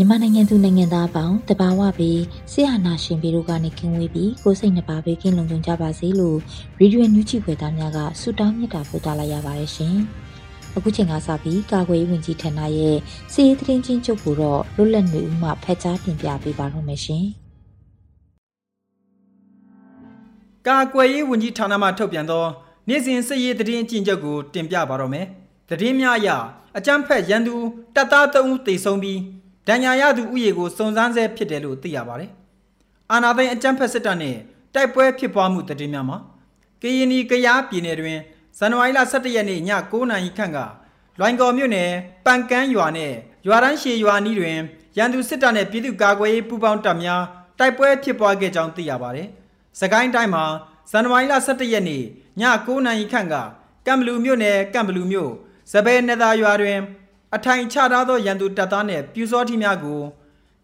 မြန်မာနိုင်ငံသူနိုင်ငံသားအပေါင်းတဘာဝပြီးဆရာနာရှင်ပြီးတို့ကနေကင်းဝေးပြီးကိုစိတ်နှပါဘေးကင်းလုံခြုံကြပါစေလို့ရေဒီယိုညူချီဖွယ်သားများကဆုတောင်းမြတ်တာပို့သလာရပါတယ်ရှင်။အခုချိန်ကစပြီးကာကွယ်ရေးဝန်ကြီးဌာနရဲ့စီရေးသတင်းချင်းချုပ်ကိုတော့လွတ်လပ်နေဦးမှဖတ်ကြားတင်ပြပေးပါရမရှင်။ကာကွယ်ရေးဝန်ကြီးဌာနမှထုတ်ပြန်သောနေ့စဉ်စစ်ရေးသတင်းအကျဉ်းချုပ်ကိုတင်ပြပါတော့မယ်။သတင်းများအရအကြမ်းဖက်ရန်သူတပ်သား3ဦးသေဆုံးပြီး ဒဏ်ရာရသူဥယေကိုစုံစမ်းဆဲဖြစ်တယ်လို့သိရပါတယ်။အာနာသိန်းအကြမ်းဖက်စစ်တပ်နဲ့တိုက်ပွဲဖြစ်ပွားမှုသတင်းများမှာကရင်နီကရားပြည်နယ်တွင်ဇန်နဝါရီလ17ရက်နေ့ည9:00နာရီခန့်ကလွိုင်ကော်မြို့နယ်ပန်ကန်းရွာနဲ့ရွာတန်းရှည်ရွာနီးတွင်ရန်သူစစ်တပ်နဲ့ပြည်သူ့ကာကွယ်ရေးပူးပေါင်းတပ်များတိုက်ပွဲဖြစ်ပွားခဲ့ကြောင်းသိရပါတယ်။စကိုင်းတိုင်းမှာဇန်နဝါရီလ17ရက်နေ့ည9:00နာရီခန့်ကကံဘလူမြို့နယ်ကံဘလူမြို့စပယ်နယ်သာရွာတွင် အထိုင်ချထားသောရန်သူတပ်သားနှင့်ပြူစောတိများကို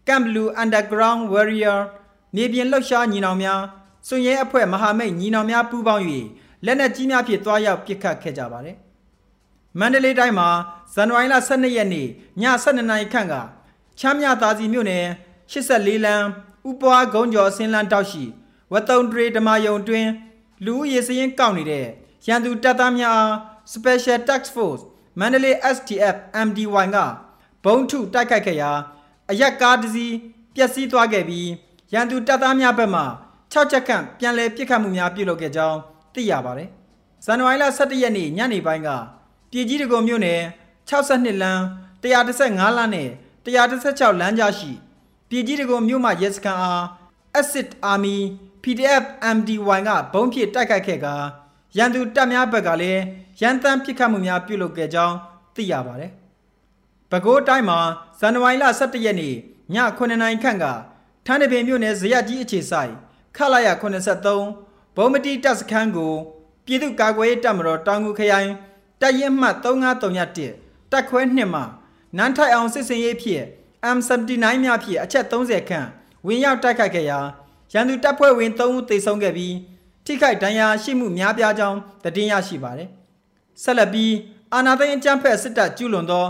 Camp Blue Underground Warrior မြေပြင်လှုပ်ရှားညီနောင်များစွန်ရဲအဖွဲ့မဟာမိတ်ညီနောင်များပူးပေါင်း၍လက်နက်ကြီးများဖြင့်တွားရောက်ပစ်ခတ်ခဲ့ကြပါတယ်။မန္တလေးတိုင်းမှာဇန်နဝါရီလ12ရက်နေ့ည12နာရီခန့်ကချမ်းမြသာစီမြို့နယ်84လမ်းဥပွားကုန်းကျော်ဆင်းလန်းတောက်ရှိဝတုံတရေဓမာယုံတွင် လူဦးရေစရင်ကောက်နေတဲ့ရန်သူတပ်သားများ Special Task Force မန္တလေး STF MDY ကဘုံထုတိုက်ခိုက်ခဲ့ရာအရက်ကားတစ်စီးပျက်စီးသွားခဲ့ပြီးရန်သူတပ်သားများဘက်မှ6ချက်ခန့်ပြန်လည်ပစ်ခတ်မှုများပြုလုပ်ခဲ့ကြောင်းသိရပါတယ်။ဇန်နဝါရီလ17ရက်နေ့ညနေပိုင်းကပြည်ကြီးတကုံမြို့နယ်62လမ်း115လမ်းနဲ့116လမ်းကြားရှိပြည်ကြီးတကုံမြို့မှရဲစခန်းအား Acid Army PDF MDY ကဘုံဖြစ်တိုက်ခိုက်ခဲ့ကာ ရန်သူတပ်များဘက်ကလည်းရန်တမ်းပစ်ခတ်မှုများပြုလုပ်ခဲ့ကြောင်းသိရပါတယ်။ပဲခူးတိုင်းမှာဇန်နဝါရီလ17ရက်နေ့ည9နာရီခန့်ကထန်းတပင်မြို့နယ်ဇရက်ကြီးအခြေဆိုင်ခလာရ83ဘုံမတီတပ်စခန်းကိုပြည်သူ့ကာကွယ်ရေးတပ်မတော်တောင်ငူခရိုင်တပ်ရင်းမှတ်3931တပ်ခွဲ2မှနန်းထိုက်အောင်စစ်စင်ရေးဖြင့် M79 များဖြင့်အချက်30ခန့်ဝင်ရောက်တိုက်ခိုက်ခဲ့ရာရန်သူတပ်ဖွဲ့ဝင်3ဦးသေဆုံးခဲ့ပြီး ထိခိုက်ဒဏ်ရာရှိမှုများပြားကြောင်းသတင်းရရှိပါတယ်။ဆက်လက်ပြီးအာနာသိန်းအကြမ်းဖက်စစ်တပ်ကျူးလွန်သော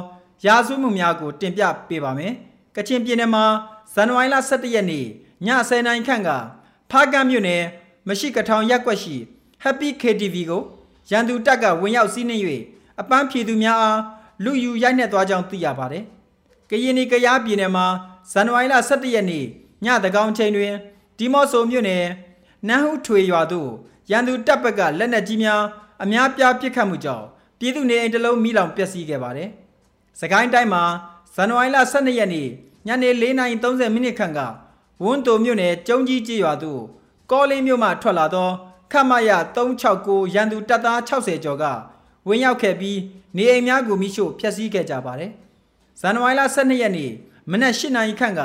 ရာဇဝမှုများကို တင်ပြပေးပါမယ်။ကချင်ပြည်နယ်မှာဇန်နဝါရီလ17ရက်နေ့ည10:00နာရီခန့်ကဖားကမ်းမြို့နယ်မရှိကထောင်ရက်ကွက်ရှိ Happy KTV ကိုရန်သူတပ်ကဝင်ရောက်စီးနှင်း၍အပန်းဖြေသူများအားလူယူရိုက်နှက်သွားကြောင်းသိရပါတယ်။ကရင်နီကရားပြည်နယ်မှာဇန်နဝါရီလ17ရက်နေ့ညတကောင်ချိန်တွင်ဒီမော့ဆိုမြို့နယ် နန်းဟုထွေရွာသို့ရန်သူတပ်ဘက်ကလက်နက်ကြီးများအများပြားပစ်ခတ်မှုကြောင့်ပြည်သူနေအိမ်တစ်လုံးမိလောင်ပျက်စီးခဲ့ပါတယ်။စကိုင်းတိုင်းမှာဇန်နဝါရီလ12ရက်နေ့ညနေ4:30မိနစ်ခန့်ကဝန်းတိုမြို့နယ်ကျုံကြီးကျေးရွာသို့ကောလင်းမြို့မှထွက်လာသောခမရ369ရန်သူတပ်သား60ကျော်ကဝင်ရောက်ခဲ့ပြီးနေအိမ်များကိုမိရှို့ဖျက်ဆီးခဲ့ကြပါတယ်။ဇန်နဝါရီလ12ရက်နေ့မနက်8နာရီခန့်က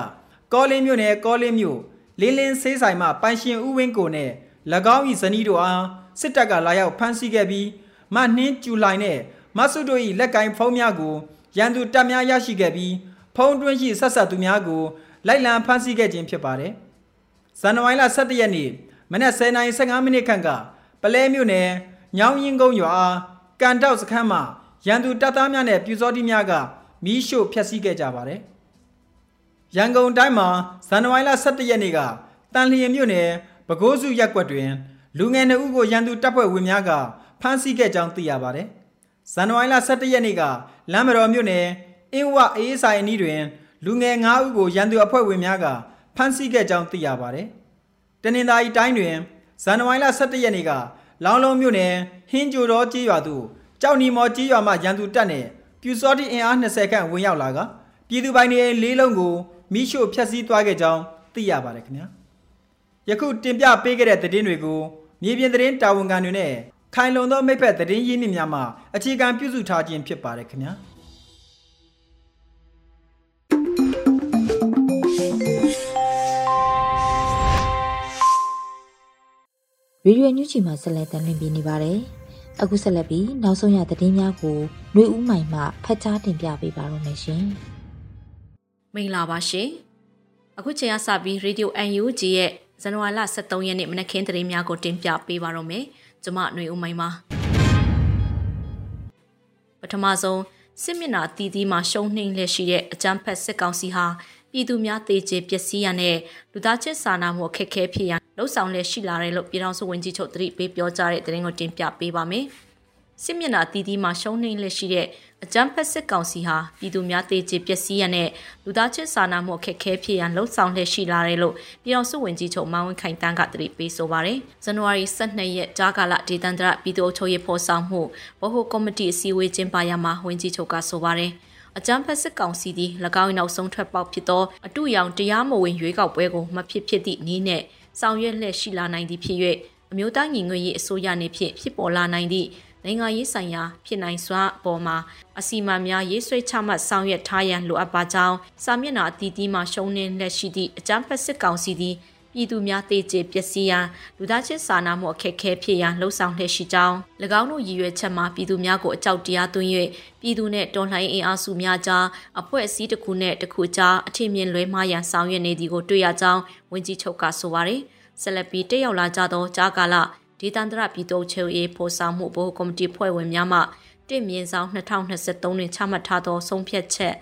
ကောလင်းမြို့နယ်ကောလင်းမြို့ လင်းလင်းဆေးဆိုင်မှပိုင်ရှင်ဦးဝင်းကိုနဲ့၎င်း၏ဇနီးတို့အားစစ်တပ်ကလာရောက်ဖမ်းဆီးခဲ့ပြီးမနှင်းကျူလိုင်နဲ့မဆုတို့၏လက်ကင်ဖုံးများကိုရန်သူတပ်များရရှိခဲ့ပြီးဖုံးတွင်းရှိဆက်ဆက်သူများကိုလိုက်လံဖမ်းဆီးခဲ့ခြင်းဖြစ်ပါတယ်။ဇန်နဝါရီလ17ရက်နေ့မနက်10:15မိနစ်ခန့်ကပလဲမြို့နယ်ညောင်ရင်ကုန်းရွာကန်တောက်စခန်းမှာရန်သူတပ်သားများနဲ့ပြူစောတိများကမီးရှို့ဖျက်ဆီးခဲ့ကြပါတယ်။ ရန်ကုန်တိုင်းမှာဇန်နဝါရီလ17ရက်နေ့ကတန်လျင်မြို့နယ်ပဲခူးစုရပ်ကွက်တွင် လူငယ်နှစ်ဦးကိုရန်သူတပ်ဖွဲ့ဝင်များကဖမ်းဆီးခဲ့ကြောင်းသိရပါတယ်။ဇန်နဝါရီလ17ရက်နေ့ကလမ်းမတော်မြို့နယ်အင်းဝအေးဆိုင်အနီးတွင် လူငယ်9ဦးကိုရန်သူအဖွဲ့ဝင်များကဖမ်းဆီးခဲ့ကြောင်းသိရပါတယ်။တနင်္သာရီတိုင်းတွင်ဇန်နဝါရီလ17ရက်နေ့ကလောင်လုံးမြို့နယ်ဟင်းကြိုတော်ကြီးရွာသို့ကြောက်နီမော်ကြီးရွာမှရန်သူတပ်နှင့်ပြူစောတိအင်အား20ခန့်ဝင်ရောက်လာကပြည်သူပိုင်နေလေးလုံးကို မိရှို့ဖျက်ဆီးသွားခဲ့ကြောင်းသိရပါတယ်ခင်ဗျာယခုတင်ပြပေးခဲ့တဲ့သတင်းတွေကိုမြေပြင်သတင်းတာဝန်ခံတွေနဲ့ခိုင်လုံသောမိဖက်သတင်းရင်းမြစ်များမှအခြေခံပြုစုထားခြင်းဖြစ်ပါတယ်ခင်ဗျာရေဒီယိုညူချီမှာဆက်လက်တင်ပြနေပါတယ်။အခုဆက်လက်ပြီးနောက်ဆုံးရသတင်းများကိုຫນွေဦးမိုင်မှဖတ်ကြားတင်ပြပေးပါရမရှင်။ မင်္ဂလာပါရှင်။အခုချိန်ကစပြီး Radio UNG ရဲ့ဇန်နဝါရီလ23ရက်နေ့မနက်ခင်းသတင်းများကိုတင်ပြပေးပါရမယ်။ကျွန်မຫນွေဦးမိုင်ပါ။ပထမဆုံးစစ်မျက်နှာတီးတီးမှာရှုံးနှိမ့်လက်ရှိတဲ့အကြမ်းဖက်စစ်ကောင်စီဟာပြည်သူများတေကျေပျက်စီးရတဲ့လူသားချင်းစာနာမှုအခက်အခဲဖြစ်ရန်လှုပ်ဆောင်လက်ရှိလာတယ်လို့ပြည်ထောင်စုဝန်ကြီးချုပ်သတိပေးပြောကြားတဲ့သတင်းကိုတင်ပြပေးပါမယ်။ စစ်မျက်နှာတီးတီးမှာရှုံးနှိမ့်လက်ရှိတဲ့အကြမ်းဖက်စစ်ကောင်စီဟာပြည်သူများတေကျေပျက်စီးရတဲ့လူသားချင်းစာနာမှုအခက်အခဲဖြစ်ရန်လှုပ်ဆောင်လက်ရှိလာတယ်လို့ပြည်ထောင်စုဝန်ကြီးချုပ်မောင်ဝင်းခိုင်တန်းကသတိပေးဆိုပါတယ်။ဇန်နဝါရီ12ရက်ဂျာကာလဒေသန္တရပြည်သူ့အချုပ်ရေးဖော်ဆောင်မှုဗဟိုကော်မတီအစည်းအဝေးကျင်းပရမှာဝန်ကြီးချုပ်ကဆိုပါတယ်။အကြမ်းဖက်စစ်ကောင်စီသည်၎င်း၏နောက်ဆုံးထွက်ပေါက်ဖြစ်သောအတုရောင်တရားမဝင်ရွေးကောက်ပွဲကိုမဖြစ်ဖြစ်သည့်နည်းနဲ့ဆောင်ရွက်လျက်ရှိလာနိုင်သည်ဖြစ်၍အမျိုးသားညီညွတ်ရေးအစိုးရနှင့်ဖြင့်ဖြစ်ပေါ်လာနိုင်သည့် နိုင်ငံရေးဆိုင်ရာဖြစ်နိုင်စွာအပေါ်မှာအစီအမံများရေးဆွဲချမှတ်ဆောင်ရွက်ထားရန်လိုအပ်ပါကြောင်းစာမျက်နှာအသီးသီးမှရှုံးနှင်းလက်ရှိသည့်အကြမ်းဖက်စစ်ကောင်စီသည်ပြည်သူများတေကျေပျက်စီးရန်လူသားချင်းစာနာမှုအခက်အခဲဖြစ်ရန်လှုံ့ဆော်လှည့်ရှိကြောင်း၎င်းတို့ရည်ရွယ်ချက်မှာပြည်သူများကိုအကြောက်တရားသွင်း၍ပြည်သူနှင့်တော်လှန်ရေးအင်အားစုများကြားအဖွဲ့အစည်းတစ်ခုနဲ့တစ်ခုကြားအထင်မြင်လွဲမှားရန်ဆောင်ရွက်နေသည်ကိုတွေ့ရကြောင်းဝန်ကြီးချုပ်ကဆိုပါတယ်ဆက်လက်ပြီးတက်ရောက်လာကြသောကြားကာလ ဒေသန္တရပြည်သူ့ချုပ်ရေးဖော်ဆောင်မှုဘိုးကော်မတီဖွဲ့ဝင်များမှတင့်မြင့်ဆောင်2023တွင်ချမှတ်ထားသောဆုံးဖြတ်ချက်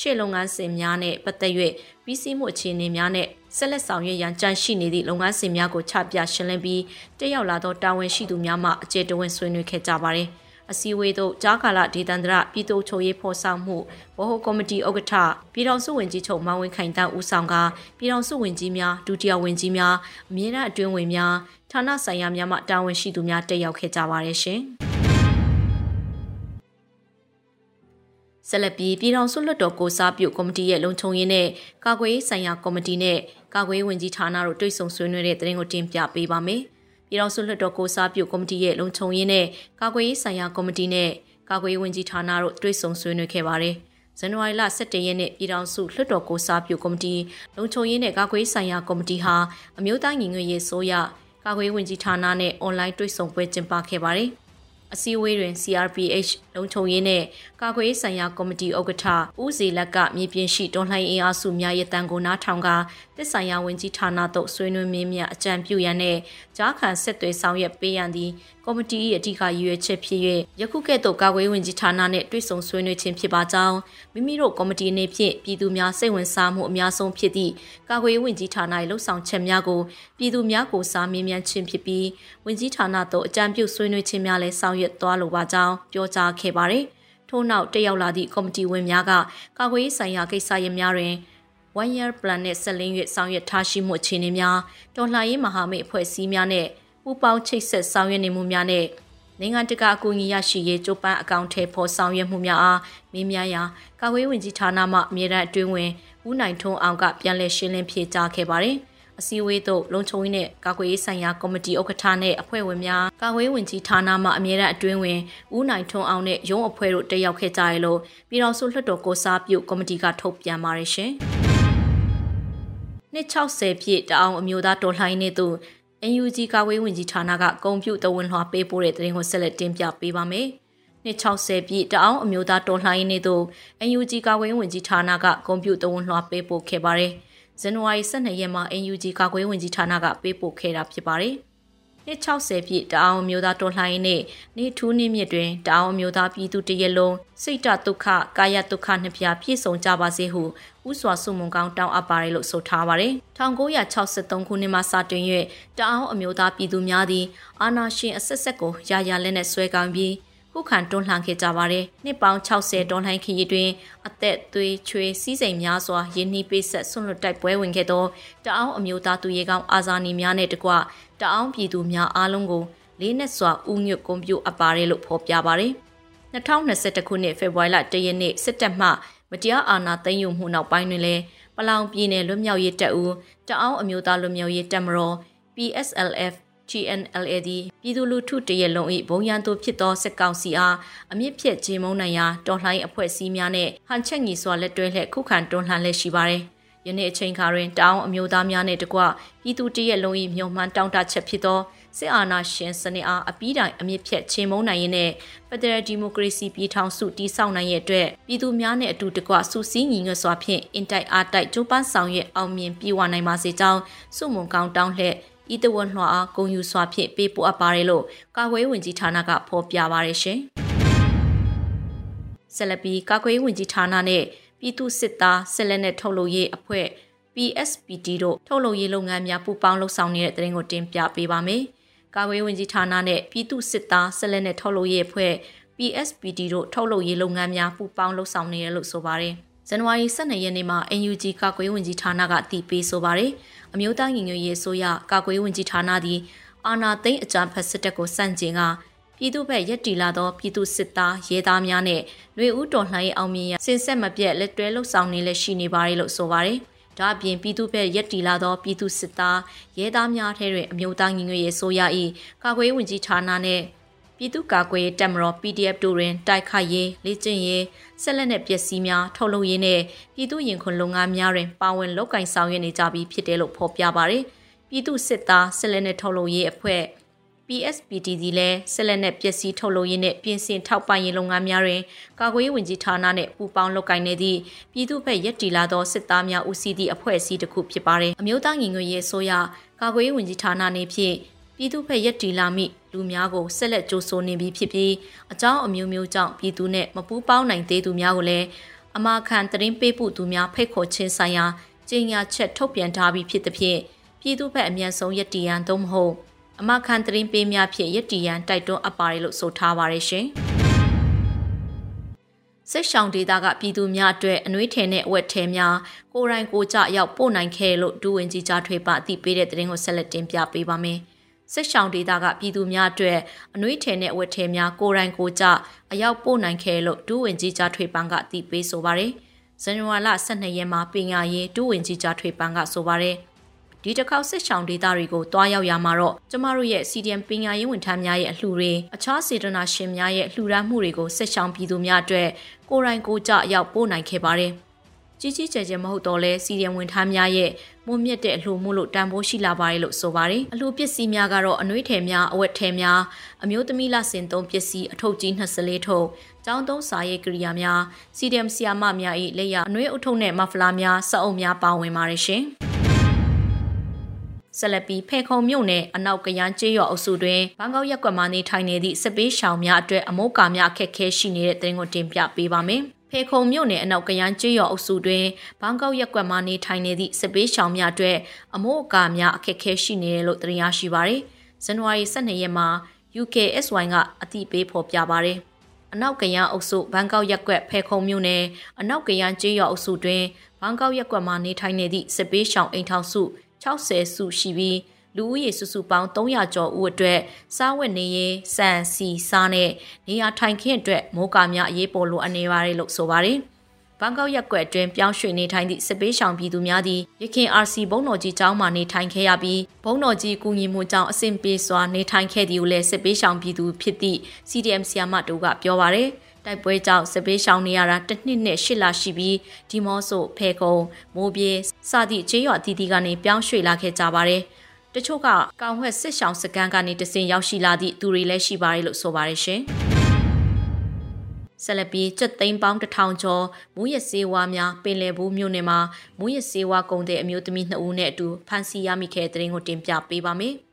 ရှေ့လုပ်ငန်းစဉ်များနဲ့ပတ်သက်၍ပြီးစီးမှုအခြေအနေများနဲ့ဆက်လက်ဆောင်ရွက်ရန်ကြံရှိနေသည့်လုပ်ငန်းစဉ်များကိုချပြရှင်းလင်းပြီးတက်ရောက်လာသောတာဝန်ရှိသူများမှအကျေတဝင်းဆွေးနွေးခဲ့ကြပါသည် အစည်းအဝေးသို့ကြားကာလဒေသန္တရပြည်သူ့ချုပ်ရေးဖော်ဆောင်မှုဗဟိုကော်မတီဥက္ကဋ္ဌပြည်ထောင်စုဝန်ကြီးချုပ်မောင်ဝင်းခိုင်တန်းဦးဆောင်ကပြည်ထောင်စုဝန်ကြီးများဒုတိယဝန်ကြီးများအမြင့်အတွင်းဝင်များဌာနဆိုင်ရာများမှတာဝန်ရှိသူများတက်ရောက်ခဲ့ကြပါတယ်ရှင်။ဆက်လက်ပြီးပြည်ထောင်စုလွှတ်တော်ကိုစားပြုကော်မတီရဲ့လုံခြုံရေးနဲ့ကာကွယ်ရေးဆိုင်ရာကော်မတီနဲ့ကာကွယ်ရေးဝန်ကြီးဌာနတို့တွေ့ဆုံဆွေးနွေးတဲ့သတင်းကိုတင်ပြပေးပါမယ်။ ပြည်ထောင်စုလွှတ်တော်ကိုစားပြုကော်မတီရဲ့လုံခြုံရေးနဲ့ကာကွယ်ရေးဆိုင်ရာကော်မတီနဲ့ကာကွယ်ရေးဝန်ကြီးဌာနတို့တွေ့ဆုံဆွေးနွေးခဲ့ပါတယ်။ဇန်နဝါရီလ17ရက်နေ့ပြည်ထောင်စုလွှတ်တော်ကိုစားပြုကော်မတီလုံခြုံရေးနဲ့ကာကွယ်ရေးဆိုင်ရာကော်မတီဟာအမျိုးသားညီညွတ်ရေးဆိုရကာကွယ်ရေးဝန်ကြီးဌာနနဲ့အွန်လိုင်းတွေ့ဆုံပွဲကျင်းပခဲ့ပါတယ်။ အစည်းအဝေးတွင် CRPH လုံခြုံရေးနဲ့ကာကွယ်ရေးဆိုင်ရာကော်မတီဥက္ကဋ္ဌဦးစီလက်ကမြေပြင်ရှိတွန်လှန်အင်အားစုများရဲ့တန်ကိုနားထောင်ကတစ်ဆိုင်ရာဝန်ကြီးဌာနသို့ဆွေးနွေးမင်းမြအကြံပြုရန်နဲ့ကြားခံဆက်သွယ်ဆောင်ရွက်ပေးရန်သည် ကော်မတီ၏အဓိကရည်ရွယ်ချက်ဖြစ်၍ယခုကဲ့သို့ကာကွယ်ဝင်ကြီးဌာနနှင့်တွေ့ဆုံဆွေးနွေးခြင်းဖြစ်ပါကြောင်းမိမိတို့ကော်မတီအနေဖြင့်ပြည်သူများစိတ်ဝင်စားမှုအများဆုံးဖြစ်သည့်ကာကွယ်ဝင်ကြီးဌာန၏လှုပ်ဆောင်ချက်များကိုပြည်သူများကိုစားမြင်မြန်ခြင်းဖြစ်ပြီးဝင်ကြီးဌာနသို့အကြံပြုဆွေးနွေးခြင်းများလည်းဆောင်ရွက်သွားလိုပါကြောင်းပြောကြားခဲ့ပါသည်ထို့နောက်တက်ရောက်လာသည့်ကော်မတီဝင်များကကာကွယ်ရေးဆိုင်ရာကိစ္စရပ်များတွင် one year plan နဲ့ဆက်လင်း၍ဆောင်ရွက်ထားရှိမှုအခြေအနေများတော်လှန်ရေးမဟာမိတ်အဖွဲ့အစည်းများနဲ့ ပူးပေါင်းချိတ်ဆက်ဆောင်ရွက်နေမှုများနဲ့နိုင်ငံတကာအကူအညီရရှိရေးကြိုးပမ်းအကောင့်ထဲပေါ်ဆောင်ရွက်မှုများအားမေးမြန်းရာကာကွယ်ဝင်ကြီးဌာနမှအမြဲတမ်းအတွင်းဝင်ဦးနိုင်ထွန်းအောင်ကပြန်လည်ရှင်းလင်းဖြေကြားခဲ့ပါတယ်။အစည်းအဝေးသို့လုံခြုံရေးနဲ့ကာကွယ်ရေးဆိုင်ရာကော်မတီဥက္ကဋ္ဌနဲ့အဖွဲ့ဝင်များကာကွယ်ဝင်ကြီးဌာနမှအမြဲတမ်းအတွင်းဝင်ဦးနိုင်ထွန်းအောင်နဲ့ရုံးအဖွဲ့တို့တက်ရောက်ခဲ့ကြရလို့ပြည်တော်စုလွှတ်တော်ကိုစားပြုကော်မတီကထုတ်ပြန်ပါတယ်ရှင်။နှစ်60ပြည့်တအောင်အမျိုးသားတော်လှန်ရေးနေ့သို့ NUG ကာဝေးဝင်ကြီးဌာနကဂုံပြုတဝန်လွှာပေးပို့တဲ့သတင်းကိုဆက်လက်တင်ပြပေးပါမယ်။နှစ်60ပြည့်တအောင်အမျိုးသားတော်လှန်ရေးနေ့သို့ NUG ကာဝေးဝင်ကြီးဌာနကဂုံပြုတဝန်လွှာပေးပို့ခဲ့ပါတယ်။ဇန်နဝါရီ12ရက်မှာ NUG ကာကွယ်ဝင်ကြီးဌာနကပေးပို့ခဲ့တာဖြစ်ပါတယ်။ နှစ်60ပြည့်တအောင်မျိုးသားတော်လှန်ရေးနေ့နေ့ထူးနေ့မြစ်တွင်တအောင်မျိုးသားပြည်သူတရက်လုံးစိတ်တဒုက္ခကာယဒုက္ခနှစ်ပြားပြည့်စုံကြပါစေဟုဥစွာစုမုံကောင်းတောင်းအပ်ပါတယ်လို့ဆိုထားပါတယ်။1963ခုနှစ်မှစတင်၍တအောင်အမျိုးသားပြည်သူများသည်အာဏာရှင်အဆက်ဆက်ကိုရာရာလက်နဲ့ဆွဲကောင်းပြီးခုခုခံတွန်းလှန်ခဲ့ကြပါတယ်။နှစ်ပေါင်း60တွန်းလှန်ခရီးတွင်အသက်သွေးချွေးစီးစိမ်များစွာရင်းနှီးပေးဆက်ဆွန့်လွတ်တိုက်ပွဲဝင်ခဲ့သောတအောင်းအမျိုးသားသူရဲကောင်းအာဇာနည်များနဲ့တကွ တအောင်းပြည်သူများအားလုံးကိုလေးနက်စွာဥညွတ်ကွန်ပျူအပ်ပါတယ်လို့ဖော်ပြပါတယ်။2021ခုနှစ်ဖေဖော်ဝါရီလ1ရက်နေ့စစ်တပ်မှမတရားအာဏာသိမ်းယူမှုနောက်ပိုင်းတွင်လည်းပလောင်ပြည်နယ်လွတ်မြောက်ရေးတပ်ဦးတအောင်းအမျိုးသားလွတ်မြောက်ရေးတပ်မတော် PSLF GNLAD ပြည်သူလူထုတရက်လုံး၏ဘုံရန်သူဖြစ်သောစစ်ကောင်စီအားအမြင့်ဖြတ်ခြင်းမုံနိုင်ရာတော်လှန်ရေးအဖွဲ့အစည်းများနဲ့ဟန်ချက်ညီစွာလက်တွဲလှည့်ခုခံတွန်းလှန်လက်ရှိပါသည် ယနေ့အချိန်ခါတွင်တောင်အမျိုးသားများနှင့်တကွပြည်သူတရက်လုံး၏မျှော်မှန်းတောင်းတချက်ဖြစ်သောစစ်အာဏာရှင်စနစ်အားအပြီးတိုင်အမြင့်ဖြတ်ချင်းမုံနိုင်ရင်းနဲ့ဖက်ဒရယ်ဒီမိုကရေစီပြည်ထောင်စုတည်ဆောက်နိုင်ရဲ့အတွက်ပြည်သူများနဲ့အတူတကွစုစည်းညီညွတ်စွာဖြင့်အင်တိုက်အားတိုက်ကြိုးပမ်းဆောင်ရွက်အောင်မြင်ပြည့်ဝနိုင်ပါစေကြောင်းစုမုံကောင်းတောင်းလှည့်ဤတဝတ်လွှာအားဂုံယူစွာဖြင့်ပေးပို့အပ်ပါတယ်လို့ကာကွယ်ဝင်ကြီးဌာနကဖော်ပြပါရရှင်။ဆက်လက်ပြီးကာကွယ်ဝင်ကြီးဌာနနဲ့ ပြည်သူစစ်သားဆက်လက်နဲ့ထုတ်လုပ်ရေးအဖွဲ့ PSPT တို့ထုတ်လုပ်ရေးလုပ်ငန်းများပူးပေါင်းလှုပ်ဆောင်နေတဲ့တဲ့ရင်ကိုတင်ပြပေးပါမယ်။ကာကွယ်ဝင်ကြီးဌာနနဲ့ပြည်သူစစ်သားဆက်လက်နဲ့ထုတ်လုပ်ရေးအဖွဲ့ PSPT တို့ထုတ်လုပ်ရေးလုပ်ငန်းများပူးပေါင်းလှုပ်ဆောင်နေတယ်လို့ဆိုပါတယ်။ဇန်နဝါရီ12ရက်နေ့မှာ NUG ကာကွယ်ဝင်ကြီးဌာနကအတည်ပြုဆိုပါတယ်။အမျိုးသားညီညွတ်ရေးအစိုးရကာကွယ်ဝင်ကြီးဌာနသည်အာဏာသိမ်းအကြမ်းဖက်စစ်တပ်ကိုစန့်ကျင်က ပြည်သူ့ဘက်ရက်တီလာသောပြည်သူစစ်သားရဲသားများနဲ့လူဦးတော်လှန်ရေးအောင်မြင်ရစင်ဆက်မပြတ်လက်တွဲလှုပ်ဆောင်နေလက်ရှိနေပါတယ်လို့ဆိုပါတယ်။ဒါအပြင်ပြည်သူ့ဘက်ရက်တီလာသောပြည်သူစစ်သားရဲသားများထဲတွင်အမျိုးသားညီညွတ်ရေးအစိုးရ၏ကာကွယ်ဝင်ကြီးဌာနနဲ့ပြည်သူ့ကာကွယ်တပ်မတော် PDF တို့တွင်တိုက်ခိုက်ရေးလေ့ကျင့်ရေးဆက်လက်နဲ့ပျက်စီးများထုတ်လုပ်ရေးနဲ့ပြည်သူရင်ခွန်လုပ်ငန်းများတွင်ပါဝင်လုပ်ကင်ဆောင်ရွက်နေကြပြီးဖြစ်တယ်လို့ဖော်ပြပါရယ်ပြည်သူစစ်သားဆက်လက်နဲ့ထုတ်လုပ်ရေးအဖွဲ့ PSPTD လည်းဆက်လက်နဲ့ပျက်စီးထုတ်လုပ်ရေးနဲ့ပြင်ဆင်ထောက်ပံ့ရေးလုပ်ငန်းများတွင်ကာကွယ်ရေးဝန်ကြီးဌာနနဲ့ပူးပေါင်းလုပ်ကိုင်နေသည့်ပြည်သူ့ဘက်ရက်တီလာသောစစ်သားများဦးစီးသည့်အဖွဲ့အစည်းတစ်ခုဖြစ်ပါတယ်။အမျိုးသားညီညွတ်ရေးအစိုးရကာကွယ်ရေးဝန်ကြီးဌာနနေဖြင့်ပြည်သူ့ဘက်ရက်တီလာမိလူများကိုဆက်လက်ကြိုးဆိုနေပြီးဖြစ်ပြီးအကြောင်းအမျိုးမျိုးကြောင့်ပြည်သူနဲ့မပူးပေါင်းနိုင်သေးသူများကိုလည်းအမာခံတရင်ပေးဖို့သူများဖိတ်ခေါ်ခြင်းဆိုင်ရာကြေညာချက်ထုတ်ပြန်ထားပြီးဖြစ်သဖြင့်ပြည်သူ့ဘက်အမြန်ဆုံးရက်တီရန်သို့မဟုတ် အမခံတရင်ပေးများဖြင့်ရက်တီရန်တိုက်တွန်းအပ်ပါတယ်လို့ဆိုထားပါတယ်ရှင်။စိတ်ရှောင်ဒေတာကပြည်သူများအတွက်အနှွေးထည်နဲ့အဝတ်ထည်များကိုယ်တိုင်ကိုကြရောက်ပို့နိုင်ခဲ့လို့ဒူဝင်ကြီးကြားထွေးပအသိပေးတဲ့သတင်းကိုဆက်လက်တင်ပြပေးပါမယ်။စစ်ရှောင်ဒေတာကပြည်သူများအတွက်အနှွေးထည်နဲ့အဝတ်ထည်များကိုယ်တိုင်ကိုကြအရောက်ပို့နိုင်ခဲ့လို့ဒူဝင်ကြီးကြားထွေးပန်းကအသိပေးဆိုပါတယ်။ဇန်နဝါရီလ12ရက်မှာပညာရေးဒူဝင်ကြီးကြားထွေးပန်းကဆိုပါတယ်။ ဒီတစ်ခေါက်စစ်ဆောင်ဒေသတွေကိုတွားရောက်ရမှာတော့ကျမတို့ရဲ့ CDM ပညာရေးဝန်ထမ်းများရဲ့အလှူတွေအခြားစေတနာရှင်များရဲ့လှူဒါန်းမှုတွေကိုစစ်ဆောင်ပြည်သူများအတွက်ကိုယ်တိုင်ကိုယ်ကျရောက်ပို့နိုင်ခဲ့ပါတယ်။ကြီးကြီးကျယ်ကျယ်မဟုတ်တော့လဲ CDM ဝန်ထမ်းများရဲ့မွန်မြတ်တဲ့အလှူမှုလို့တန်ဖိုးရှိလာပါတယ်လို့ဆိုပါတယ်။အလှူပစ္စည်းများကတော့အနှွေးထည်များအဝတ်ထည်များအမျိုးသမီးလဆင်သုံးပစ္စည်းအထုပ်ကြီး24ထုပ်ကျောင်းသုံးစာရေးကိရိယာများ CDM ဆီယာမများ၏လက်ရအနှွေးအထုပ်နဲ့မဖလာများစအုပ်များပါဝင်ပါတယ်ရှင်။ ဆက်လက်ပြီးဖေခုံမြို့နယ်အနောက်ကရန်ကျေးရွာအုပ်စုတွင်ဘန်ကောက်ရက်ကွက်မှနေထိုင်နေသည့်စစ်ပေးရှောင်များအတွက်အမုတ်ကာများအခက်ခဲရှိနေတဲ့တဲ့ကိုတင်ပြပေးပါမယ်။ဖေခုံမြို့နယ်အနောက်ကရန်ကျေးရွာအုပ်စုတွင်ဘန်ကောက်ရက်ကွက်မှနေထိုင်နေသည့်စစ်ပေးရှောင်များအတွက်အမိုးအကာများအခက်ခဲရှိနေတယ်လို့သိရရှိပါရယ်။ဇန်နဝါရီ12ရက်မှာ UKSY ကအတိပေးဖော်ပြပါရယ်။အနောက်ကရန်အုပ်စုဘန်ကောက်ရက်ကွက်ဖေခုံမြို့နယ်အနောက်ကရန်ကျေးရွာအုပ်စုတွင်ဘန်ကောက်ရက်ကွက်မှနေထိုင်နေသည့်စစ်ပေးရှောင်အိမ်ထောင်စု 60စုရှိပြီးလူဦးရေစုစုပေါင်း300ကျော်ဦးအတွက်စားဝတ်နေရေးစံစီစားနဲ့နေရာထိုင်ခင်းအတွက်မိုးကာများအရေးပေါ်လိုအပ်နေပါတယ်လို့ဆိုပါတယ်။ဘန်ကောက်ရက်ကွက်အတွင်းပြောင်းရွှေ့နေထိုင်သည့်စစ်ပေးရှောင်ပြည်သူများသည်ရခင် RC ဘုံတော်ကြီးကျောင်းမှနေထိုင်ခဲ့ရပြီးဘုံတော်ကြီးကူညီမှုကြောင့်အဆင်ပြေစွာနေထိုင်ခဲ့သည်ကိုလည်းစစ်ပေးရှောင်ပြည်သူဖြစ်သည့် CDM ဆီယာမတို့ကပြောပါရယ်။ တိုက်ပွဲကြောင့်စပေးရှောင်နေရတာတစ်နှစ်နဲ့ရှစ်လရှိပြီးဒီမော့ဆိုဖဲကုံမိုးပြေစသည့်ကျေးရွာအသီးသီးကနေပြောင်းရွှေ့လာခဲ့ကြပါတယ်။တချို့ကကောင်းဝက်စစ်ရှောင်စကန်ကနေတစင်ရောက်ရှိလာသည့်သူတွေလည်းရှိပါတယ်လို့ဆိုပါတယ်ရှင်။ဆက်လက်ပြီးကျက်သိန်းပေါင်းတစ်ထောင်ကျော်မူရစေဝါများပင်လယ်ဘူးမြို့နယ်မှာမူရစေဝါကုံတဲ့အမျိုးသမီး2ဦးနဲ့အတူဖမ်းဆီးရမိခဲ့တဲ့တဲ့ရင်ကိုတင်ပြပေးပါမယ်။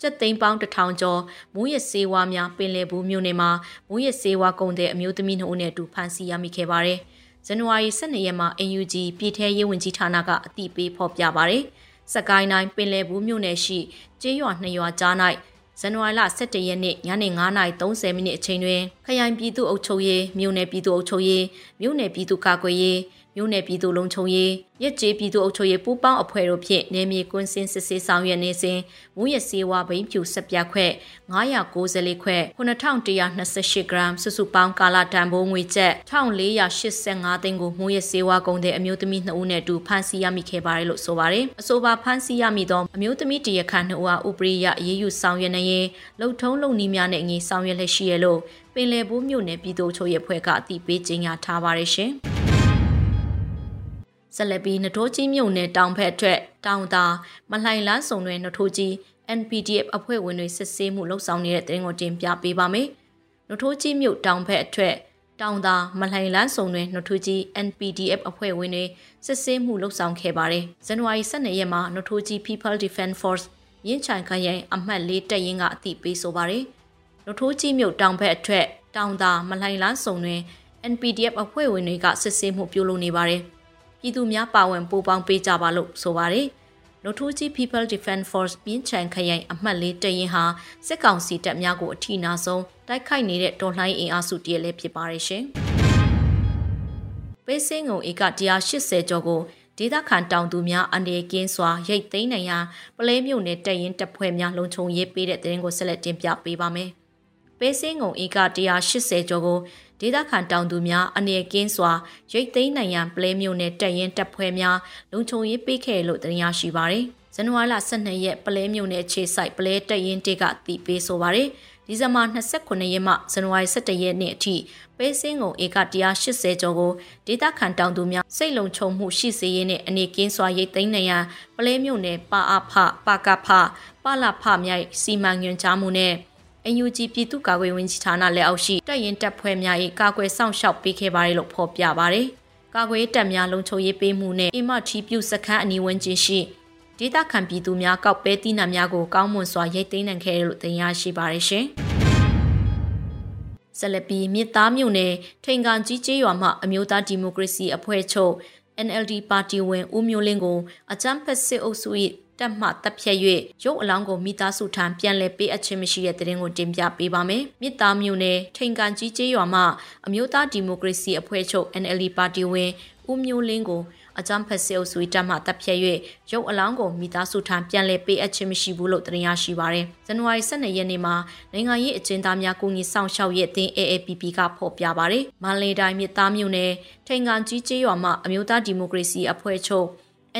ကျက်သိန်းပေါင်းတထောင်ကျော်မူရစေဝါများပင်လယ်ဘူးမြို့နယ်မှာမူရစေဝါကုန်တဲ့အမျိုးသမီးနှုတ်နဲ့အတူဖမ်းဆီးရမိခဲ့ပါတယ်။ဇန်နဝါရီ12ရက်မှာ AUG ပြည်ထရေးဝန်ကြီးဌာနကအတိပေးဖော်ပြပါတယ်။စကိုင်းတိုင်းပင်လယ်ဘူးမြို့နယ်ရှိကျေးရွာနှစ်ရွာကြား၌ဇန်နဝါရီလ17ရက်နေ့ညနေ9:30မိနစ်အချိန်တွင် ခရိုင်ပြည်သူ့အုပ်ချုပ်ရေးမြို့နယ်ပြည်သူ့အုပ်ချုပ်ရေးမြို့နယ်ပြည်သူ့ကာကွယ်ရေးမြို့နယ်ပြည်သူ့လုံခြုံရေးရက်ကျေးပြည်သူ့အုပ်ချုပ်ရေးပူးပေါင်းအဖွဲ့တို့ဖြင့်နေမြေကွင်းစင်းစစ်ဆေးဆောင်ရွက်နေစဉ်မူရစေဝါဘိန်းဖြူဆက်ပြခွက်994ခွက်9128 gram စုစုပေါင်းကာလာတန်ဖိုးငွေကျပ်1485သိန်းကိုမူရစေဝါကုန်တဲ့အမျိုးသမီး2ဦးနဲ့အတူဖမ်းဆီးရမိခဲ့ပါတယ်လို့ဆိုပါတယ်။အဆိုပါဖမ်းဆီးရမိသောအမျိုးသမီးတရခန့်2ဦးအားဥပရိယအေးအေးယူဆောင်ရွက်နေရင်လုံထုံးလုံနီးများနဲ့အညီဆောင်ရွက်လက်ရှိရလို့ ပင်လယ်ဘူးမြို့နယ်ပြည်သူ့ချုပ်ရဲ့ဖွဲ့ကအတိပေးကြေညာထားပါတယ်ရှင်။ဆက်လက်ပြီးနထိုးကြီးမြို့နယ်တောင်ဖက်အတွက်တောင်သာမလှိုင်လန်းစုံတွင်နထိုးကြီး NPDF အဖွဲ့ဝင်တွေစစ်ဆေးမှုလှုပ်ဆောင်နေတဲ့တဲ့ရင်ကိုတင်ပြပေးပါမယ်။နထိုးကြီးမြို့တောင်ဖက်အတွက်တောင်သာမလှိုင်လန်းစုံတွင်နထိုးကြီး NPDF အဖွဲ့ဝင်တွေစစ်ဆေးမှုလှုပ်ဆောင်ခဲ့ပါတယ်။ဇန်နဝါရီ12ရက်မှာနထိုးကြီး People Defense Force ရင်းချန်ခရိုင်အမှတ်၄တပ်ရင်းကအသိပေးဆိုပါတယ်။ နထိုးကြီးမြို့တောင်ဘက်အထက်တောင်သာမလှိုင်လန်းစုံတွင် NPDF အဖွဲ့ဝင်တွေကစစ်ဆေးမှုပြုလုပ်နေပါတယ်။ပြည်သူများပါဝင်ပူးပေါင်းပေးကြပါလို့ဆိုပါတယ်။နိုထိုးကြီး People Defense Force ပြင်းချန်ခရိုင်အမှတ်လေးတရင်ဟာစစ်ကောင်စီတပ်များကိုအထီနာဆုံးတိုက်ခိုက်နေတဲ့တော်လှန်ရေးအင်အားစုတည်းလည်းဖြစ်ပါတယ်ရှင်။ပေးစင်းငုံဧက180ကျော်ကိုဒေသခံတောင်သူများအနေကင်းစွာရိတ်သိမ်းနိုင်ရာပလဲမြို့နယ်တရင်တပ်ဖွဲ့များလုံခြုံရေးပေးတဲ့တဲ့ရင်ကိုဆက်လက်တင်ပြပေးပါမယ်။ ပေးစင်းငုံဧက180ကျော်ကိုဒေသခံတောင်သူများအနေကင်းစွာရိတ်သိမ်းနိုင်ရန်ပလဲမျိုးနဲ့တက်ရင်တပ်ဖွဲ့များလုံခြုံရေးပေးခဲ့လို့တင်ရရှိပါတယ်။ဇန်နဝါရီလ12ရက်ပလဲမျိုးနဲ့ခြေဆိုင်ပလဲတက်ရင်တေကတည်ပေးဆိုပါတယ်။ဒီဇင်ဘာ29ရက်မှဇန်နဝါရီ17ရက်နေ့အထိပေးစင်းကုန်ဧက180ကျော်ကိုဒေသခံတောင်သူများစိတ်လုံခြုံမှုရှိစေရေးနဲ့အနေကင်းစွာရိတ်သိမ်းနိုင်ရန်ပလဲမျိုးနဲ့ပါအဖပါကဖပလဖမြိုက်စီမံညွှန်ကြားမှုနဲ့ NUG ပြည်သူ့ကာကွယ်ဝင်ကြီးဌာနလက်အောက်ရှိတပ်ရင်တပ်ဖွဲ့များ၏ကာကွယ်စောင့်ရှောက်ပေးခဲ့ပါတယ်လို့ဖော်ပြပါတယ်။ကာကွယ်တပ်များလုံခြုံရေးပေးမှုနဲ့အင်မထီပြုစခန်းအနီးဝန်းကျင်ရှိဒေသခံပြည်သူများကောက်ပဲတိနတ်များကိုကောင်းမွန်စွာရိတ်သိမ်းနိုင်ခဲ့တယ်လို့သိရရှိပါတယ်ရှင်။ဆက်လက်ပြီးမြစ်သားမြို့နယ်ထိန်ကန်ကြီးကျေးရွာမှအမျိုးသားဒီမိုကရေစီအဖွဲ့ချုပ် NLD ပါတီဝင်ဦးမျိုးလင်းကိုအကြမ်းဖက်စစ်အုပ်စု၏ တက်မှတပ်ဖြတ်၍ရုပ်အလောင်းကိုမိသားစုထံပြန်လည်ပေးအပ်ခြင်းမရှိတဲ့တဲ့ရင်ကိုတင်ပြပေးပါမယ်။မြစ်သားမျိုးနယ်ထိန်ကန်ကြီးကျေးရွာမှအမျိုးသားဒီမိုကရေစီအဖွဲ့ချုပ် NLD ပါတီဝင်ဦးမျိုးလင်းကိုအကြမ်းဖက်စစ်အုပ်စုတပ်မှတပ်ဖြတ်၍ရုပ်အလောင်းကိုမိသားစုထံပြန်လည်ပေးအပ်ခြင်းမရှိဘူးလို့တင်ရရှိပါရယ်။ဇန်နဝါရီ12ရက်နေ့မှာနိုင်ငံရေးအကျဉ်းသားများကိုကြီးစောင့်ရှောက်ရဲ့အသင်း AAPP ကဖော်ပြပါရယ်။မန္တလေးတိုင်းမြစ်သားမြို့နယ်ထိန်ကန်ကြီးကျေးရွာမှအမျိုးသားဒီမိုကရေစီအဖွဲ့ချုပ်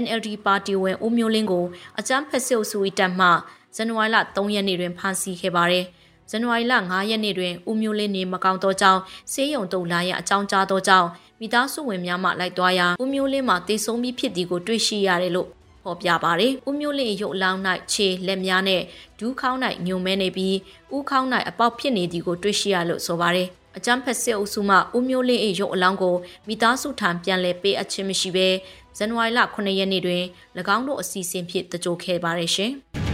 NLD ပါတီဝင်ဦးမျိုးလင်းကိုအကြမ်းဖက်စစ်အုပ်စု၏တပ်မှဇန်နဝါရီလ3ရက်နေ့တွင်ဖမ်းဆီးခဲ့ပါတယ်။ဇန်နဝါရီလ9ရက်နေ့တွင်ဦးမျိုးလင်းနေမကောင်းသောကြောင့်ဆေးရုံတုံလာရအကြောင်းကြားသောကြောင့်မိသားစုဝင်များမှလိုက်သွားရာဦးမျိုးလင်းမှတေဆုံးပြီးဖြစ်သည်ကိုတွေ့ရှိရတယ်လို့ဖော်ပြပါတယ်။ဦးမျိုးလင်းရုပ်အလောင်း၌ခြေလက်များနဲ့ဒူးခေါင်း၌ညုံမဲနေပြီးဦးခေါင်း၌အပေါက်ဖြစ်နေသည်ကိုတွေ့ရှိရလို့ဆိုပါတယ်။ အကြမ်းဖက်စစ်အုပ်စုမှဦးမျိုးလင်း၏ရုပ်အလောင်းကိုမိသားစုထံပြန်လည်ပေးအပ်ခြင်းမရှိဘဲဇန်နဝါရီလ9ရက်နေ့တွင်၎င်းတို့အစီအစဉ်ဖြင့်တကြိုခဲ့ပါတယ်ရှင်။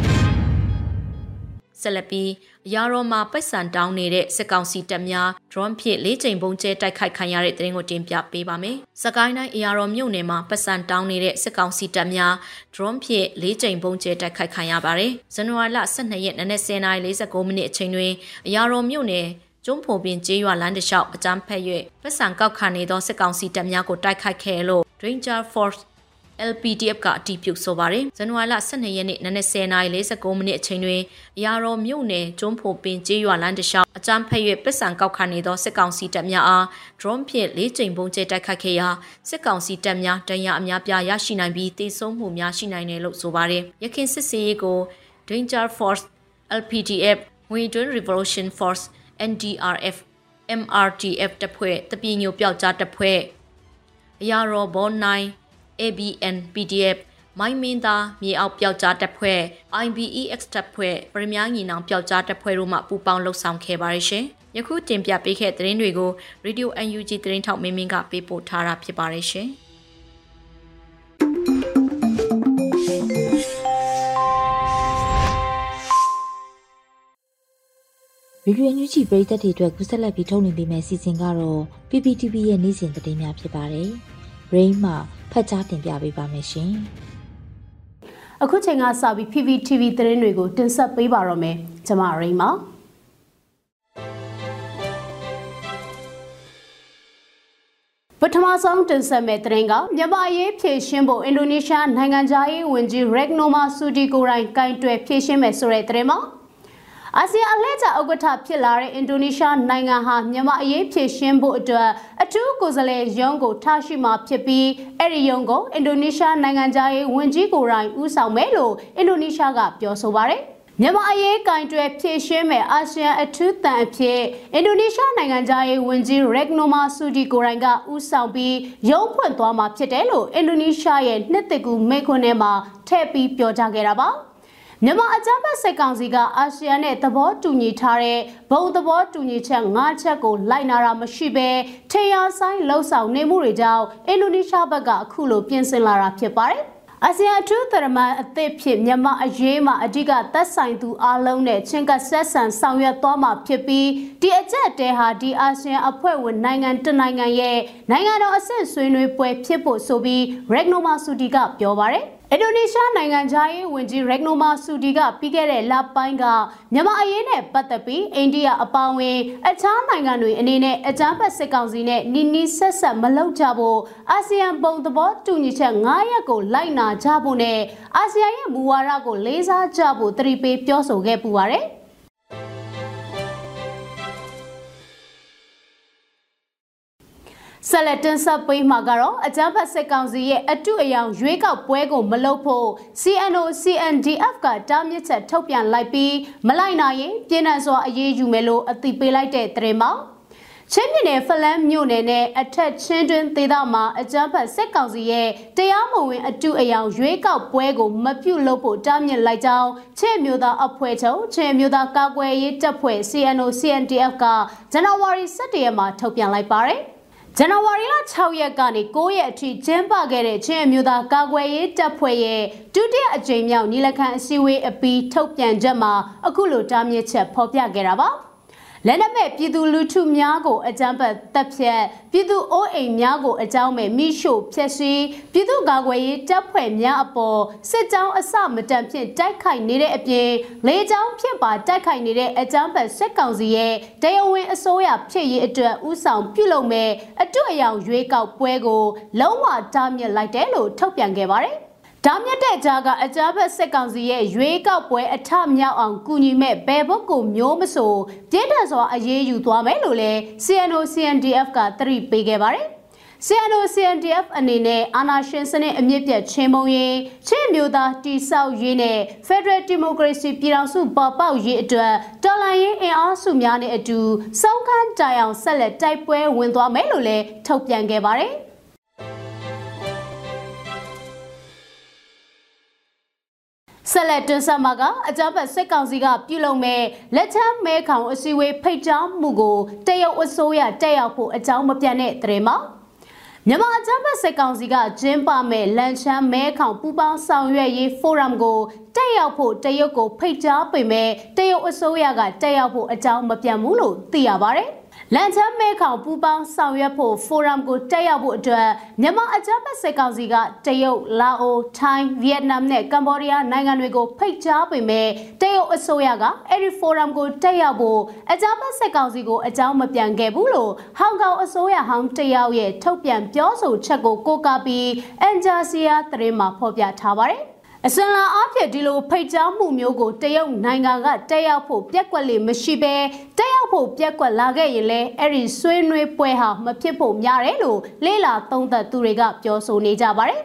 ဆက်လက်ပြီးအရာတော်မှာပိုက်ဆံတောင်းနေတဲ့စစ်ကောင်စီတပ်များ drone ဖြင့်လေးချိန်ပုံကျဲတိုက်ခိုက်ခံရတဲ့တဲ့ရင်ကိုတင်ပြပေးပါမယ်။စကိုင်းတိုင်းအရာတော်မြို့နယ်မှာပိုက်ဆံတောင်းနေတဲ့စစ်ကောင်စီတပ်များ drone ဖြင့်လေးချိန်ပုံကျဲတိုက်ခိုက်ခံရပါတယ်။ဇန်နဝါရီလ12ရက်နေ့နနက်10:49မိနစ်အချိန်တွင်အရာတော်မြို့နယ် ကျွန်းဖိုပင်ကျေးရွာလမ်းတစ်လျှောက်အကြမ်းဖက်၍ပတ်စံကောက်ခံနေသောစစ်ကောင်စီတပ်များကိုတိုက်ခိုက်ခဲ့လို့ Ranger Force LPDF ကအတည်ပြုဆိုပါတယ်ဇန်နဝါရီလ12ရက်နေ့နနက်10:49မိနစ်အချိန်တွင်အရာတော်မြို့နယ်ကျွန်းဖိုပင်ကျေးရွာလမ်းတစ်လျှောက်အကြမ်းဖက်၍ပတ်စံကောက်ခံနေသောစစ်ကောင်စီတပ်များအား drone ဖြင့်လေးကြိမ်ပုံကျဲတိုက်ခိုက်ခဲ့ရာစစ်ကောင်စီတပ်များတန်ရာအများပြားရရှိနိုင်ပြီးတေဆုံးမှုများရှိနိုင်တယ်လို့ဆိုပါတယ်ရခိုင်စစ်စေးရေးကို Danger Force LPDF Western Revolution Force NDRF MRTF တပ်ဖွဲ့တပြင်းညိုပျောက်ကြားတပ်ဖွဲ့အရာတော်ဘော9 ABN PDF မိုင်းမင်းသားမြေအောက်ပျောက်ကြားတပ်ဖွဲ့ IBEX တပ်ဖွဲ့ပရမညာညီနောင်ပျောက်ကြားတပ်ဖွဲ့တို့မှပူးပေါင်းလှုပ်ဆောင်ခဲ့ပါရရှင်။ယခုတင်ပြပေးခဲ့တဲ့သတင်းတွေကို Radio UNG သတင်းထောက်မင်းမင်းကပေးပို့ထားတာဖြစ်ပါရရှင်။ ရေဒီယိုညူချီပရိသတ်တွေအတွက်ကူးဆက်လက်ပြီးထုတ်လွှင့်ပေးမယ့်စီစဉ်ကတော့ PPTV ရဲ့နေ့စဉ်သတင်းများဖြစ်ပါတယ်။ Rain မှဖတ်ကြားတင်ပြပေးပါမယ်ရှင်။အခုချိန်ကစပြီး PPTV သတင်းတွေကိုတင်ဆက်ပေးပါတော့မယ်။ကျမရိမပထမဆုံးတင်ဆက်မဲ့တဲ့ရင်ကမြန်မာရေးဖြည့်ရှင်းဖို့အင်ဒိုနီးရှားနိုင်ငံသားရေးဝန်ကြီးရက်နိုမာဆူဒီကိုရိုင်းကင်တွယ်ဖြည့်ရှင်းမယ်ဆိုတဲ့တဲ့ရင်မှာ အာဆီယံအလှည့်ကျဥက္ကဋ္ဌဖြစ်လာတဲ့အင်ဒိုနီးရှားနိုင်ငံဟာမြန်မာအရေးဖြည့်ရှင်းဖို့အတွက်အထူးကိုယ်စားလှယ်ရုံးကိုထားရှိမှဖြစ်ပြီးအဲ့ဒီရုံးကိုအင်ဒိုနီးရှားနိုင်ငံသားရေးဝန်ကြီးကိုယ်တိုင်ဦးဆောင်မယ်လို့အင်ဒိုနီးရှားကပြောဆိုပါတယ်မြန်မာအရေးကင်တွယ်ဖြည့်ရှင်းမဲ့အာဆီယံအထူးတန်အဖြစ်အင်ဒိုနီးရှားနိုင်ငံသားရေးဝန်ကြီးရက်နိုမာဆူဒီကိုရိုင်ကဦးဆောင်ပြီးရုံးဖွင့်သွားမှာဖြစ်တယ်လို့အင်ဒိုနီးရှားရဲ့နှစ်တကူမိခွန်းထဲမှာထည့်ပြီးပြောကြားခဲ့တာပါ။ မြန်မာအကြမ်းဖက်စစ်ကောင်စီကအာဆီယံနဲ့သဘောတူညီထားတဲ့ဘုံသဘောတူညီချက်၅ချက်ကိုလိုက်နာတာမရှိဘဲထေရဆိုင်လှုပ်ဆောင်နေမှုတွေကြောင့်အင်ဒိုနီးရှားဘက်ကအခုလိုပြင်ဆင်လာတာဖြစ်ပါတယ်။အာဆီယံအထူးသရမန်အသစ်ဖြစ်မြန်မာအရေးမှာအဓိကသက်ဆိုင်သူအလုံးနဲ့ချင်းကဆက်ဆံဆောင်ရွက်သွားမှာဖြစ်ပြီးဒီအကြက်တဲဟာဒီအာဆီယံအဖွဲ့ဝင်နိုင်ငံတနိုင်ငံရဲ့နိုင်ငံတော်အဆင့်ဆွေးနွေးပွဲဖြစ်ဖို့ဆိုပြီးရက်နိုမာဆူဒီကပြောပါတယ်။ အင်ဒိုနီးရှားနိုင်ငံသားရေးဝန်ကြီးရက်နိုမာဆူဒီကပြီးခဲ့တဲ့လပိုင်းကမြန်မာအရေးနဲ့ပတ်သက်ပြီးအိန္ဒိယအပါအဝင်အခြားနိုင်ငံတွေအနေနဲ့အကြမ်းဖက်စစ်ကောင်စီနဲ့နီနီဆက်ဆက်မလုပ်ကြဖို့အာဆီယံပုံသဘောတူညီချက်9ရပ်ကိုလိုက်နာကြဖို့နဲ့အာဆီယံရဲ့မူဝါဒကိုလေးစားကြဖို့တတိပေးပြောဆိုခဲ့ပူပါတယ်။ ဆက်လက်တင်ဆက်ပေးမှာကတော့အကြမ်းဖက်စစ်ကောင်စီရဲ့အတုအယောင်ရွေးကောက်ပွဲကိုမလုပ်ဖို့ CNO CNDF ကတားမြစ်ချက်ထုတ်ပြန်လိုက်ပြီးမလိုက်နိုင်ရင်ပြည်내စွာအရေးယူမယ်လို့အသိပေးလိုက်တဲ့သတင်းမှာချင်းပြည်နယ်ဖလန်းမြို့နယ်နဲ့အထက်ချင်းတွင်ဒေသမှာအကြမ်းဖက်စစ်ကောင်စီရဲ့တရားမဝင်အတုအယောင်ရွေးကောက်ပွဲကိုမပြုတ်လို့ဖို့တားမြစ်လိုက်ကြောင်းချင်းမျိုးသားအဖွဲ့ချုပ်ချင်းမျိုးသားကာကွယ်ရေးတပ်ဖွဲ့ CNO CNDF ကဇန်နဝါရီ17ရက်မှာထုတ်ပြန်လိုက်ပါတယ်။ ဇန်နဝါရီလ6ရက်ကနေ9ရက်အထိကျင်းပခဲ့တဲ့ချင်းအမျိုးသားကာကွယ်ရေးတပ်ဖွဲ့ရဲ့ဒုတိယအကြိမ်မြောက်ညီလာခံအစည်းအဝေးအပြီးထုတ်ပြန်ချက်မှာအခုလိုတားမြစ်ချက်ဖော်ပြခဲ့တာပါ။ လက်နက်မဲ့ပြည်သူလူထုများကိုအကြမ်းဖက်တပ်ဖြတ်ပြည်သူအိုးအိမ်များကိုအကြောင်းမဲ့မိရှို့ဖျက်ဆီးပြည်သူကာကွယ်ရေးတပ်ဖွဲ့များအပေါ်စစ်ကြောင်းအစမတန်ဖြင့်တိုက်ခိုက်နေတဲ့အပြင်လေကြောင်းဖြစ်ပါတိုက်ခိုက်နေတဲ့အကြမ်းဖက်စစ်ကောင်စီရဲ့တရားဝင်အစိုးရဖြစ်ရေးအတွက်ဥဆောင်ပြုလုပ်မဲ့အတွေ့အကြုံရွေးကောက်ပွဲကိုလုံးဝတားမြစ်လိုက်တယ်လို့ထုတ်ပြန်ခဲ့ပါတယ်။ ဒါမြတ်တဲ့ကြားကအကြမ်းဖက်စစ်ကောင်စီရဲ့ရွေးကောက်ပွဲအထမြောက်အောင်ကူညီမဲ့ဘယ်ဘုတ်ကိုမျိုးမဆိုပြင်းထန်စွာအရေးယူသွားမယ်လို့လည်း CNO CNDF ကသတိပေးခဲ့ပါတယ်။ CNO CNDF အနေနဲ့အာဏာရှင်စနစ်အမြင့်ပြတ်ချင်းမုံရေးချင်းမျိုးသားတိဆောက်ရေးနဲ့ Federal Democracy ပြည်ထောင်စုပေါ်ပေါက်ရေးအတွက်တော်လှန်ရေးအင်အားစုများနဲ့အတူစုံခန်းတိုင်အောင်ဆက်လက်တိုက်ပွဲဝင်သွားမယ်လို့လည်းထုတ်ပြန်ခဲ့ပါတယ်။ ဆက်လက်တွန်းဆက်မှာကအကြမ်းဖက်စစ်ကောင်စီကပြုလုပ်မဲ့လက်ချမ်းမဲခေါင်အစည်းအဝေးဖိတ်ကြားမှုကိုတရုတ်အစိုးရတက်ရောက်ဖို့အကြောင်းမပြတ်တဲ့သတင်းမှာမြန်မာအကြမ်းဖက်စစ်ကောင်စီကကျင်းပမဲ့လန်ချမ်းမဲခေါင်ပူပေါင်းဆောင်ရွက်ရေးဖိုရမ်ကိုတက်ရောက်ဖို့တရုတ်ကိုဖိတ်ကြားပေမဲ့တရုတ်အစိုးရကတက်ရောက်ဖို့အကြောင်းမပြတ်ဘူးလို့သိရပါဗျ။ လန်ချမ်းမဲခေါင်ပူပေါင်းဆောင်ရွက်ဖို့ဖိုရမ်ကိုတက်ရောက်ဖို့အတွက်မြန်မာအကြမ်းဖက်စစ်ကောင်စီကတရုတ်၊လာအို၊ထိုင်း၊ဗီယက်နမ်နဲ့ကမ္ဘောဒီးယားနိုင်ငံတွေကိုဖိတ်ကြားပေမဲ့တရုတ်အစိုးရကအဲ့ဒီဖိုရမ်ကိုတက်ရောက်ဖို့အကြမ်းဖက်စစ်ကောင်စီကိုအကြောင်းမပြန်ခဲ့ဘူးလို့ဟောင်ကောင်အစိုးရဟောင်းတယောက်ရဲ့ထုတ်ပြန်ပြောဆိုချက်ကိုကိုးကားပြီးအန်ဂျာစီယာသတင်းမှာဖော်ပြထားပါတယ် အစင်လာအဖြစ်ဒီလိုဖိတ်ကြားမှုမျိုးကိုတရုတ်နိုင်ငံကတက်ရောက်ဖို့ပြက်ကွက်လေမရှိဘဲတက်ရောက်ဖို့ပြက်ကွက်လာခဲ့ရင်လည်းအဲ့ဒီဆွေးနွေးပွဲဟာမဖြစ်ဖို့များတယ်လို့လေလာသုံးသပ်သူတွေကပြောဆိုနေကြပါတယ်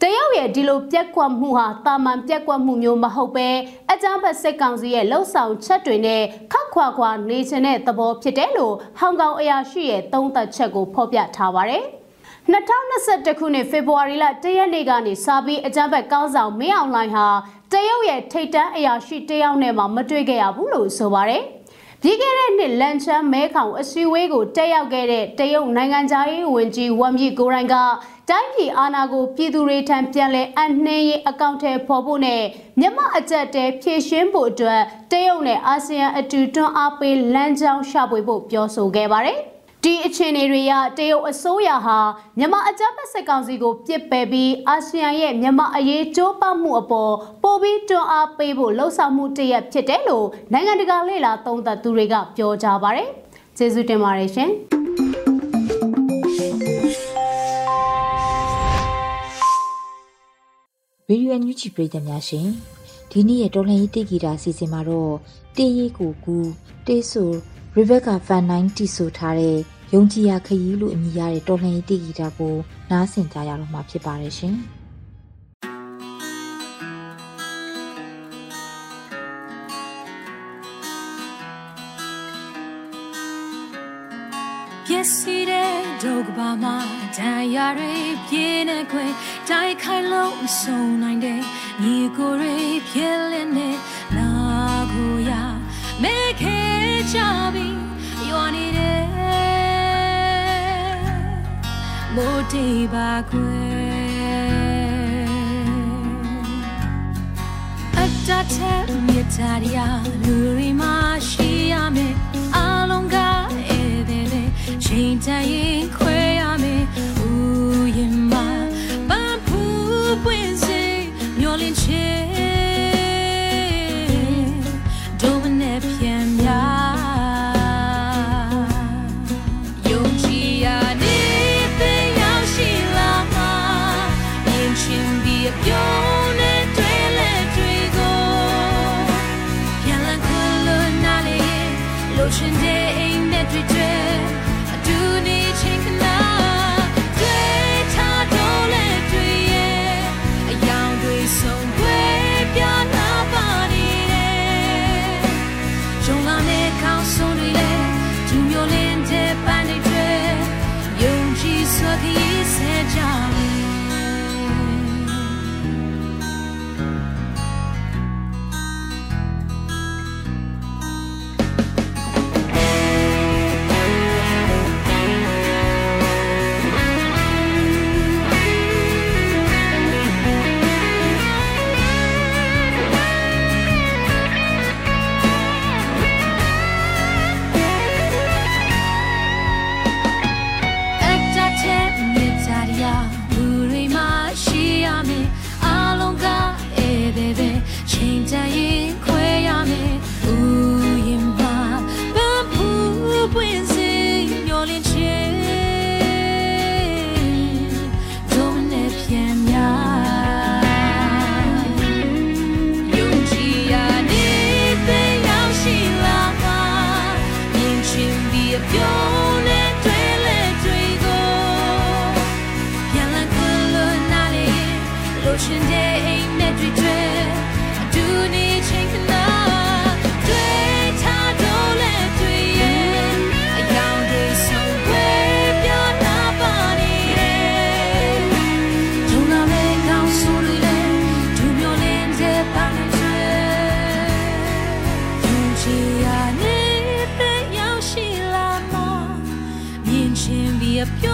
တရုတ်ရဲ့ဒီလိုပြက်ကွက်မှုဟာတာမန်ပြက်ကွက်မှုမျိုးမဟုတ်ပဲအကြမ်းဖက်စစ်ကောင်စီရဲ့လှုပ်ဆောင်ချက်တွေနဲ့ခက်ခွာခွာနေချင်တဲ့သဘောဖြစ်တယ်လို့ဟောင်ကောင်အရာရှိရဲ့သုံးသပ်ချက်ကိုဖော်ပြထားပါတယ်။ 2021ခုနှစ်ဖေဖော်ဝါရီလ1ရက်နေ့ကနေစပြီးအကြမ်းဖက်ကောင်းဆောင်မင်းအောင်လှိုင်ဟာတရုတ်ရဲ့ထိတ်တန်းအရာရှိတယောက်နဲ့မှမတွေ့ခဲ့ရဘူးလို့ဆိုပါတယ်။ပြီးခဲ့တဲ့နှစ်လန်ချမ်းမဲခေါင်အစည်းအဝေးကိုတက်ရောက်ခဲ့တဲ့တရုတ်နိုင်ငံသားရေးဝန်ကြီးဝမ်မြင့်ကိုရိုင်းကတိုင်းပြည်အာဏာကိုပြည်သူတွေထံပြန်လည်အနှင်းရေးအကောင့်ထဲပေါ်ဖို့နဲ့မြမအကြက်တဲဖြည့်ရှင်းဖို့အတွက်တရုတ်နဲ့အာဆီယံအတူတွန်းအားပေးလမ်းကြောင်းရှာဖွေဖို့ပြောဆိုခဲ့ပါတယ်။ ဒီအခြေအနေတွေရတရုတ်အစိုးရဟာမြန်မာအကြမ်းဖက်စစ်ကောင်စီကိုပြစ်ပယ်ပြီးအာဆီယံရဲ့မြန်မာအရေးကြိုးပမ်းမှုအပေါ်ပိုပြီးတွန်းအားပေးဖို့လှုံ့ဆော်မှုတရက်ဖြစ်တယ်လို့နိုင်ငံတကာလေ့လာသုံးသပ်သူတွေကပြောကြပါတယ်။ကျေးဇူးတင်ပါတယ်ရှင်။ဗီဒီယိုအန်ယူဂျီပရိသတ်များရှင်ဒီနေ့ရဲ့တော်လှန်ရေးတိဂီတာစီစဉ်မှာတော့တေးရီကိုကူတေးဆူ Rebecca Van 9တီဆိုထားတဲ့ ယုံကြည်ရခရီးလို့အမည်ရတဲ့တော်လှန်ရေးတိဂီတာကိုနားဆင်ကြရတော့မှာဖြစ်ပါတယ်ရှင်ပျက်စီးတဲ့ဒုက္ခပါမှာတန်ရာတွေပြင်းနေခွေတိုက်ခိုင်လို့မဆုံးနိုင်တဲ့ညီကိုတွေဖြစ်လင်းနေလာကိုရမဲခဲကြပြီ မိုးတေးပါခွေအတ္တတဲ့မြတ်တရားလူရီမရှိရမယ်အလုံးကဧည့်သည်ချိန်တန်ရင်ခွဲ ချင်း